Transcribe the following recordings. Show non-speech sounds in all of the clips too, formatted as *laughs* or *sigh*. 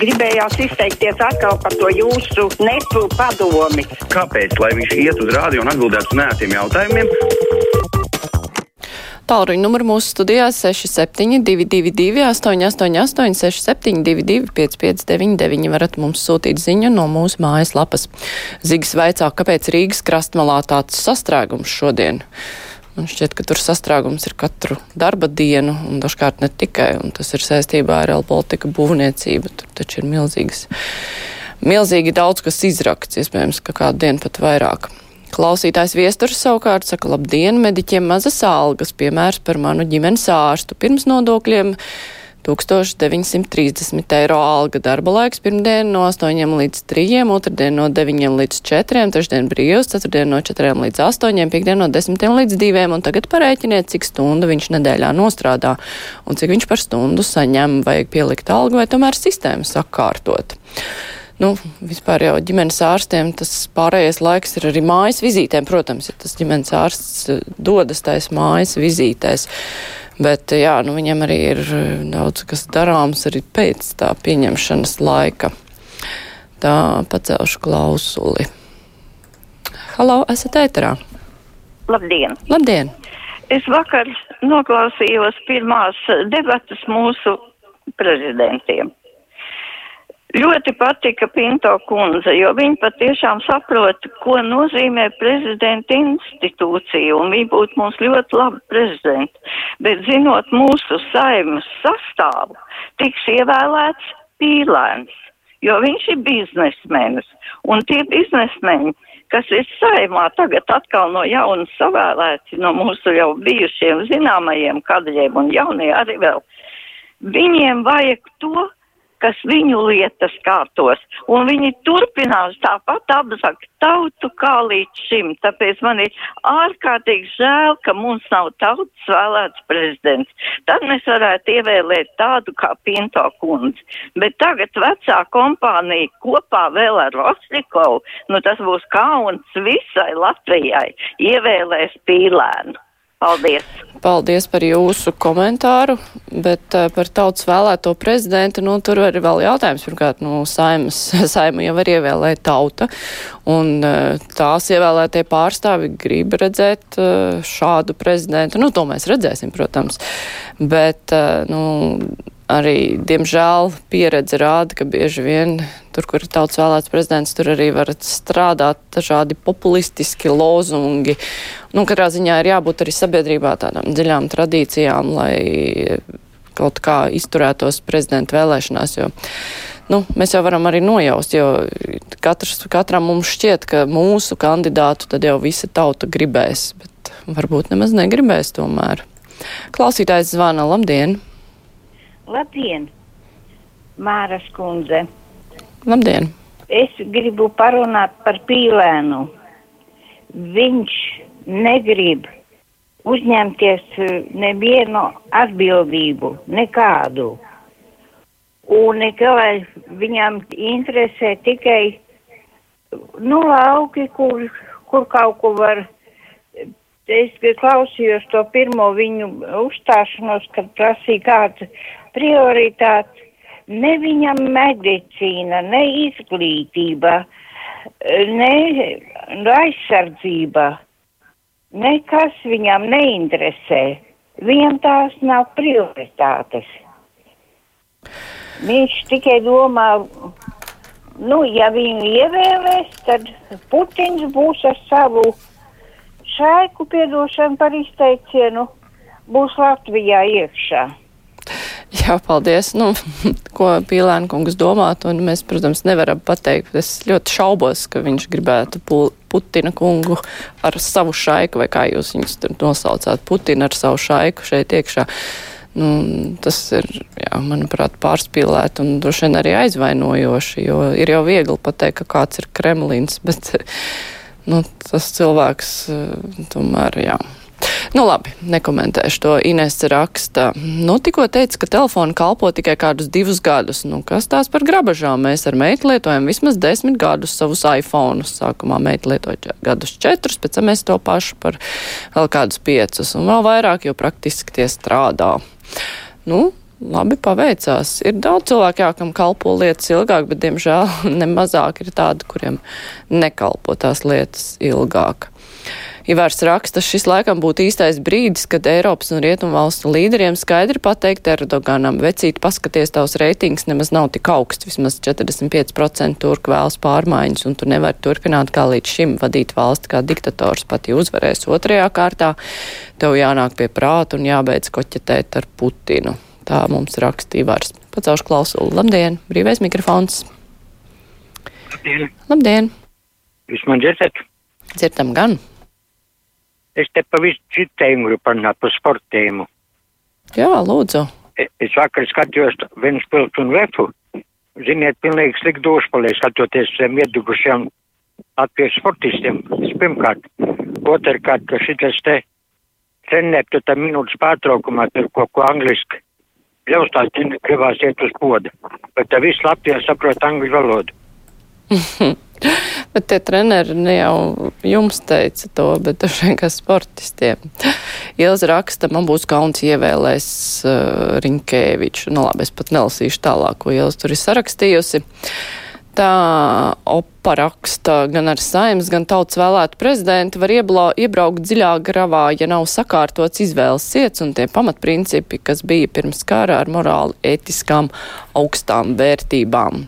gribējās izteikties atkal par to jūsu nepu padomi. Kāpēc? Lai viņš iet uz rādio un atbildētu uz nētiem jautājumiem. Tālruņa numuru mūsu studijā 6722, 888, 672, 559, varat mums sūtīt ziņu no mūsu mājaslapas. Zigis vaicā, kāpēc Rīgas krastmalā tāds sastrēgums šodien? Man šķiet, ka tur sastrēgums ir katru darba dienu, un dažkārt ne tikai, tas ir saistībā ar L-politika būvniecību. Tur taču ir milzīgas, milzīgi daudz kas izrakts, iespējams, ka kādu dienu pat vairāk. Klausītājs viesturs savukārt saka, labdien, mediķiem mazas algas, piemērs par manu ģimenes ārstu pirms nodokļiem. 1930 eiro alga. Darba laiks pirmdien no 8 līdz 3, otrdien no 9 līdz 4, trešdien brīvs, ceturtdien no 4 līdz 8, piekdien no 10 līdz 2, un tagad parēķiniet, cik stundu viņš nedēļā nostrādā un cik viņš par stundu saņem, vajag pielikt algu vai tomēr sistēmu sakārtot. Nu, vispār jau ģimenes ārstiem tas pārējais laiks ir arī mājas vizītēm. Protams, ja tas ģimenes ārsts dodas tais mājas vizītēs. Bet jā, nu, viņam arī ir daudz kas darāms arī pēc tā pieņemšanas laika. Tā pacelšu klausuli. Halo, esat ēterā? Labdien! Labdien! Es vakar noklausījos pirmās debatas mūsu prezidentiem. Ļoti patika Pinto kundze, jo viņa patiešām saprot, ko nozīmē prezidenta institūcija, un viņa būtu mums ļoti laba prezidenta. Bet zinot mūsu saimas sastāvu, tiks ievēlēts pīlēns, jo viņš ir biznesmenis, un tie biznesmeņi, kas ir saimā tagad atkal no jauna savēlēti no mūsu jau bijušiem zināmajiem kadriem un jaunie arī vēl, viņiem vajag to, kas viņu lietas kārtos, un viņi turpinās tāpat apzakt tautu kā līdz šim. Tāpēc man ir ārkārtīgi žēl, ka mums nav tautas vēlēts prezidents. Tad mēs varētu ievēlēt tādu kā Pinto kundzi. Bet tagad vecā kompānija kopā vēl ar Rosnikovu, nu tas būs kauns visai Latvijai, ievēlēs pīlēnu. Paldies! Paldies par jūsu komentāru, bet uh, par tautas vēlēto prezidentu, nu, tur ir vēl jautājums. Pirmkārt, nu, saimas, *laughs* saima jau var ievēlēt tauta, un uh, tās ievēlētie pārstāvi grib redzēt uh, šādu prezidentu. Nu, to mēs redzēsim, protams, bet, nu, arī, diemžēl, pieredze rāda, ka bieži vien tur, kur ir tautas vēlēts prezidents, tur arī var strādāt dažādi populistiski lozungi. Nu, katrā ziņā ir jābūt arī sabiedrībā tādām dziļām tradīcijām, lai kaut kā izturētos prezidenta vēlēšanās, jo nu, mēs jau varam arī nojaust, jo katrs, katram mums šķiet, ka mūsu kandidātu tad jau visa tauta gribēs, bet varbūt nemaz negribēs tomēr. Klausītājs zvana, labdien! Labdien, Māras kundze! Labdien! Es gribu parunāt par pīlēnu. Viņš negrib uzņemties eh, nevienu atbildību, nekādu. Un tikai viņam interesē tikai nu, lauki, kur, kur kaut ko var. Es klausījos to pirmo viņu uzstāšanos, kad prasīja kāds prioritātes ne viņam medicīna, ne izglītība, ne aizsardzība, nekas viņam neinteresē. Viņam tās nav prioritātes. Viņš tikai domā, nu, ja viņu ievēlēs, tad Putins būs ar savu šaiku piedošanu par izteicienu, būs Latvijā iekšā. Jā, paldies. Nu, *laughs* ko Pīlēna kungs domātu, un mēs, protams, nevaram pateikt. Es ļoti šaubos, ka viņš gribētu Putina kungu ar savu šaiku, vai kā jūs viņus tur nosaucāt, Putina ar savu šaiku šeit iekšā. Nu, tas ir, jā, manuprāt, pārspīlēti un droši vien arī aizvainojoši, jo ir jau viegli pateikt, ka kāds ir Kremlins, *laughs* bet nu, tas cilvēks tomēr, jā. Nu labi, nekomentēšu to. Ines raksta, nu tikko teica, ka telefoni kalpo tikai kādus divus gadus. Nu kas tās par grabažām? Mēs ar meitu lietojam vismaz desmit gadus savus iPhone. Sākumā meita lietoja gadus četrus, pēc tam mēs to pašu par vēl kādus piecus un vēl vairāk, jo praktiski tie strādā. Nu, labi paveicās. Ir daudz cilvēku, jā, kam kalpo lietas ilgāk, bet, diemžēl, *laughs* nemazāk ir tādi, kuriem nekalpo tās lietas ilgāk. Ivārs raksta, šis laikam būtu īstais brīdis, kad Eiropas un Rietumu valstu līderiem skaidri pateikt Erdoganam, vecīt, paskaties, tavs reitings nemaz nav tik augsts, vismaz 45% turku vēlas pārmaiņas, un tu nevari turpināt kā līdz šim vadīt valsti kā diktators, pat ja uzvarēs otrajā kārtā, tev jānāk pie prāta un jābeidz koķetēt ar Putinu. Tā mums raksta Ivārs. Pacaušu klausulu. Labdien, brīvais mikrofons. Labdien! Labdien! Jūs man dzirdat? Dzirdam gan. Es te pa visu citu tēmu gribu parunāt par sporta tēmu. Jā, lūdzu. E- Es vakar skatījos Ventspils un Vefu. Ziniet, pilnīgi slikti došpalē skatoties uz tiem iedugušiem latviešu sportistiem. Tas pirmkārt. Otrkārt, ka šitas te trenēt, tu tam minūtes pārtraukumā tur kaut ko angliski. Ļaustās gribās iet uz poda. Bet tā viss Latvijā saprot angļu valodu. *laughs* Bet tie treneri ne jau jums teica to, bet dažiem kā sportistiem. Ilza raksta, man būs kauns ievēlēs uh, Rinkēviču. Nu labi, es pat nelasīšu tālāk, ko Ilza tur ir sarakstījusi. Tā opa raksta, gan ar saimas, gan tautas vēlētu prezidentu var ieblā, iebraukt dziļā gravā, ja nav sakārtots izvēles ciets un tie pamatprincipi, kas bija pirms kara ar morāli ētiskām augstām vērtībām.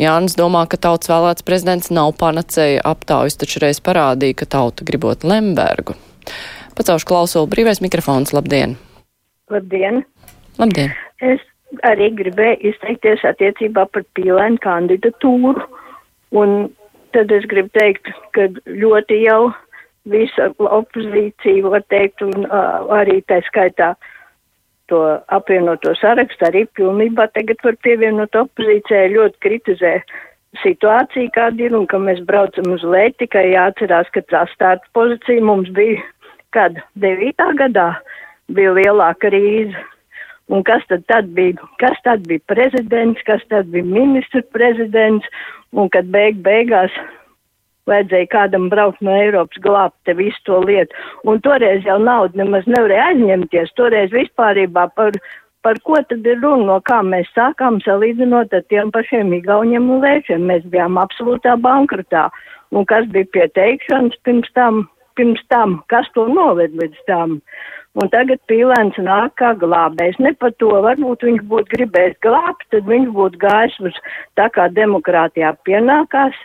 Jānis domā, ka tautas vēlēts prezidents nav panacēja aptaujas, taču reiz parādīja, ka tauta gribot Lembergu. Pacaušu klausulu brīvais mikrofons. Labdien! Labdien! Labdien! Es arī gribēju izteikties attiecībā par pīlēnu kandidatūru. Un tad es gribu teikt, ka ļoti jau visa opozīcija, var teikt, un uh, arī tā skaitā to apvienoto sarakstu arī pilnībā tagad var pievienot opozīcijai ļoti kritizē situāciju, kāda ir, un ka mēs braucam uz lēt, tikai jāatcerās, ka tā starta pozīcija mums bija, kad 9. gadā bija lielā krīze. Un kas tad, tad bija? Kas tad bija prezidents, kas tad bija ministrs prezidents, un kad beig beigās vajadzēja kādam braukt no Eiropas glābt te visu to lietu. Un toreiz jau naudu nemaz nevarēja aizņemties, toreiz vispārībā par, par ko tad ir runa, no kā mēs sākām salīdzinot ar tiem pašiem igauņiem un lēšiem. Mēs bijām absolūtā bankrotā. Un kas bija pieteikšanas pirms tam, pirms tam, kas to noved līdz tam? Un tagad pīlēns nāk kā glābējs. Ne par to, varbūt viņš būtu gribējis glābt, tad viņš būtu gājis uz tā kā demokrātijā pienākās,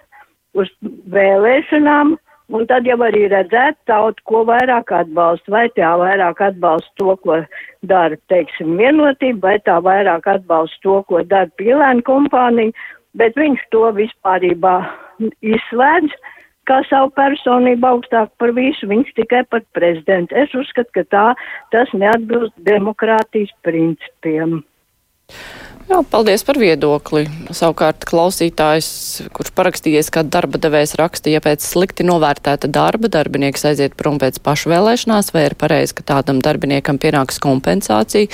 uz vēlēšanām, un tad jau arī redzēt tautu, ko vairāk atbalsta, vai tā vairāk atbalsta to, ko dara, teiksim, vienotība, vai tā vairāk atbalsta to, ko dara pīlēna kompānija, bet viņš to vispārībā izslēdz kā savu personību augstāk par visu, viņš tikai par prezidentu. Es uzskatu, ka tā, tas neatbilst demokrātijas principiem. Jā, paldies par viedokli. Savukārt klausītājs, kurš parakstījies kā darba devējs raksta, ja pēc slikti novērtēta darba darbinieks aiziet prom pēc pašvēlēšanās, vai ir pareizi, ka tādam darbiniekam pienāks kompensācija,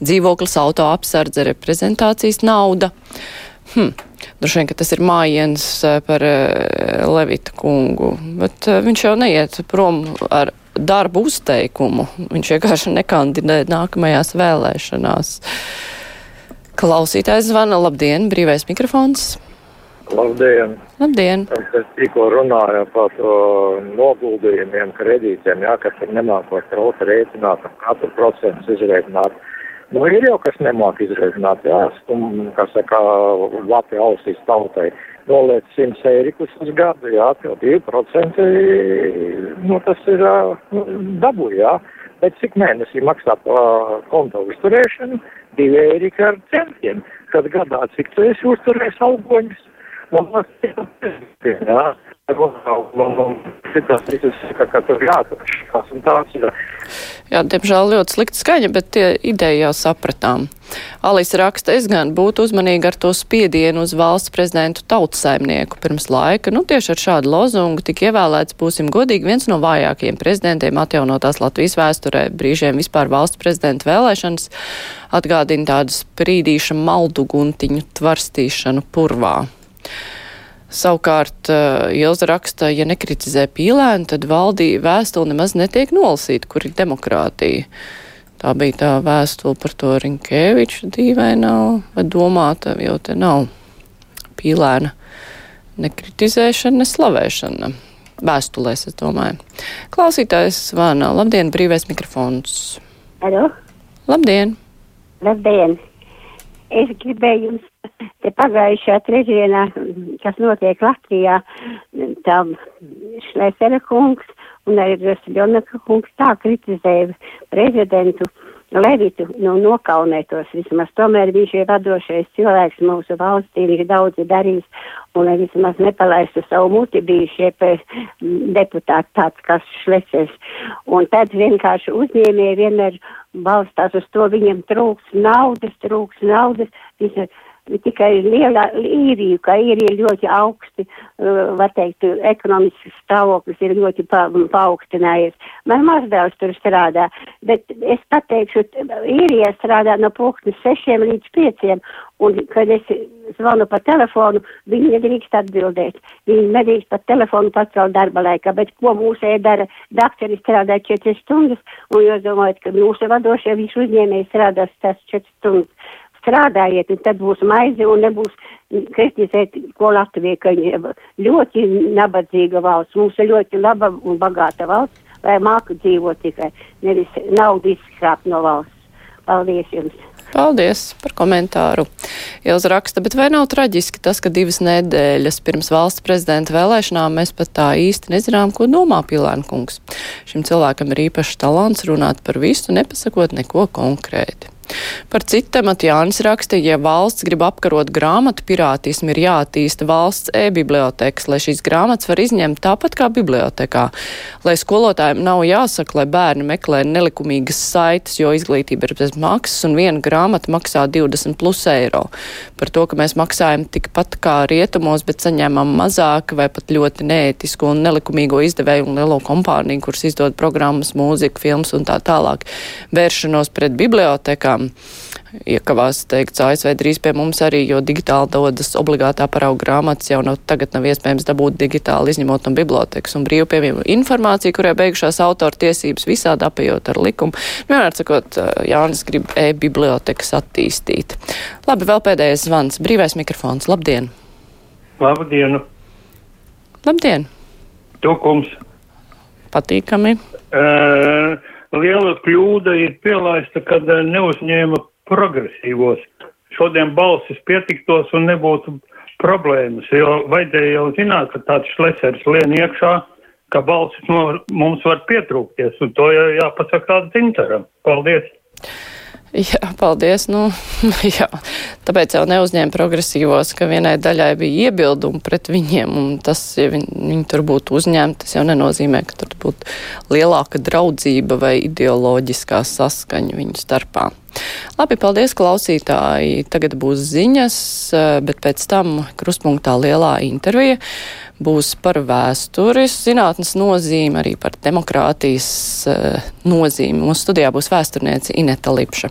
dzīvoklis, auto apsardze, reprezentācijas nauda. Hm. Droši vien, ka tas ir mājiens par Levita kungu, bet viņš jau neiet prom ar darbu uzteikumu. Viņš vienkārši nekandidē nākamajās vēlēšanās. Klausītājs zvana, labdien, brīvais mikrofons. Labdien! Labdien! Es tikko runāju par to noguldījumiem, kredītiem, jā, kas ir nemākot trauta rēķināt, katru procentu izrēķināt. Nu, ir jau kas nemāk izrēķināt, jā, stum, kā saka, Latvija ausīs tautai. Noliec 100 eirikus uz gadu, jā, tev 2%, nu, tas ir nu, dabu, jā. Bet cik mēnesī maksā pa konta uzturēšanu? 2 eirika ar centiem. Kad gadā, cik tu esi uzturējis algoņus? Tas ir, jā. Citas visas, ka, ka tur jāatrakšās un tāds ir. Jā, diemžēl ļoti slikta skaņa, bet tie ideja jau sapratām. Alisa raksta, es gan būtu uzmanīga ar to spiedienu uz valsts prezidentu tautsaimnieku pirms laika. Nu, tieši ar šādu lozungu tik ievēlēts, būsim godīgi, viens no vājākajiem prezidentiem atjaunotās Latvijas vēsturē. Brīžiem vispār valsts prezidenta vēlēšanas atgādina tādu sprīdīšu malduguntiņu tvarstīšanu purvā. Savukārt uh, Ilza raksta, ja nekritizē pīlēnu, tad valdīja vēstuli nemaz netiek nolasīta, kur ir demokrātija. Tā bija tā vēstule par to Rinkēviču dīvainā, vai domāta, jo te nav pīlēna nekritizēšana, neslavēšana. Vēstulēs, es domāju. Klausītājs zvana. Labdien, brīvais mikrofons. Alo? Labdien! Labdien! Es gribēju jums te pagājušā trešdienā, kas notiek Latvijā, tā Šlēsera kungs un arī Rosļonaka kungs tā kritizēja prezidentu Levitu, nu, nokaunētos vismaz. Tomēr viņš ir vadošais cilvēks mūsu valstī, viņš daudz darījis, un vismaz nepalaistu savu muti bija šie deputāti tāds kā Šlecers. Un tad vienkārši uzņēmēji vienmēr balstās uz to, viņiem trūks naudas, trūks naudas. Viņš, tikai lielā īrija, ka īrija ļoti augsti, uh, var teikt, ekonomisks stāvoklis ir ļoti pa, paaugstinājies. Man mazdēls tur strādā, bet es pateikšu, īrija strādā no pulknes sešiem līdz pieciem, un, kad es zvanu pa telefonu, viņi nedrīkst atbildēt. Viņi nedrīkst pa telefonu pacelt darba laikā, bet ko mūsē dara? Daktori strādā četras stundas, un jūs domājat, ka mūsu vadošie visu uzņēmēji strādās tas četras stundas strādājiet, un tad būs maize un nebūs kritizēt, ko Latvija, ka ļoti nabadzīga valsts. Mums ir ļoti laba un bagāta valsts, lai māku dzīvot tikai, nevis naudu izskrāpt no valsts. Paldies jums! Paldies par komentāru. Ilza raksta, bet vai nav traģiski tas, ka divas nedēļas pirms valsts prezidenta vēlēšanām mēs pat tā īsti nezinām, ko domā Pilēna kungs. Šim cilvēkam ir īpašs talants runāt par visu, nepasakot neko konkrēti. Par citu tematu Jānis rakstīja, ja valsts grib apkarot grāmatu pirātismu, ir jāattīsta valsts e-biblioteks, lai šīs grāmatas var izņemt tāpat kā bibliotekā, lai skolotājiem nav jāsaka, lai bērni meklē nelikumīgas saites, jo izglītība ir bez maksas un viena grāmata maksā 20 plus eiro. Par to, ka mēs maksājam tikpat kā rietumos, bet saņēmam mazāk vai pat ļoti neētisku un nelikumīgo izdevēju un lielo kompāniju, kuras izdod programmas, mūziku, filmas un tā tālāk. Vēršanos pret bibliotekā tiešām iekavās teikts ASV drīz pie mums arī, jo digitāli dodas obligātā parauga grāmatas jau no tagad nav iespējams dabūt digitāli izņemot no bibliotekas un brīvu pieejamo informāciju, kurai beigušās autora tiesības visādi apējot ar likumu. Nu, vienmēr sakot, Jānis grib e-bibliotekas attīstīt. Labi, vēl pēdējais zvans. Brīvais mikrofons. Labdien! Labdien! Labdien! Tukums! Patīkami! Uh, liela kļūda ir pielaista, kad eh, neuzņēma progresīvos. Šodien balsis pietiktos un nebūtu problēmas, jo vajadzēja jau zināt, ka tāds šlesers lien iekšā, ka balsis no mums var pietrūkties, un to jau jāpasaka tādu cintaram. Paldies! *laughs* Jā, paldies. Nu, *laughs* jā. Tāpēc jau neuzņēma progresīvos, ka vienai daļai bija iebildumi pret viņiem, un tas, ja viņi, viņi tur būtu uzņemti, tas jau nenozīmē, ka tur būtu lielāka draudzība vai ideoloģiskā saskaņa viņu starpā. Labi, paldies, klausītāji. Tagad būs ziņas, bet pēc tam kruspunktā lielā intervija būs par vēstures zinātnes nozīmi, arī par demokrātijas nozīmi. Mūsu studijā būs vēsturniece Ineta Lipša.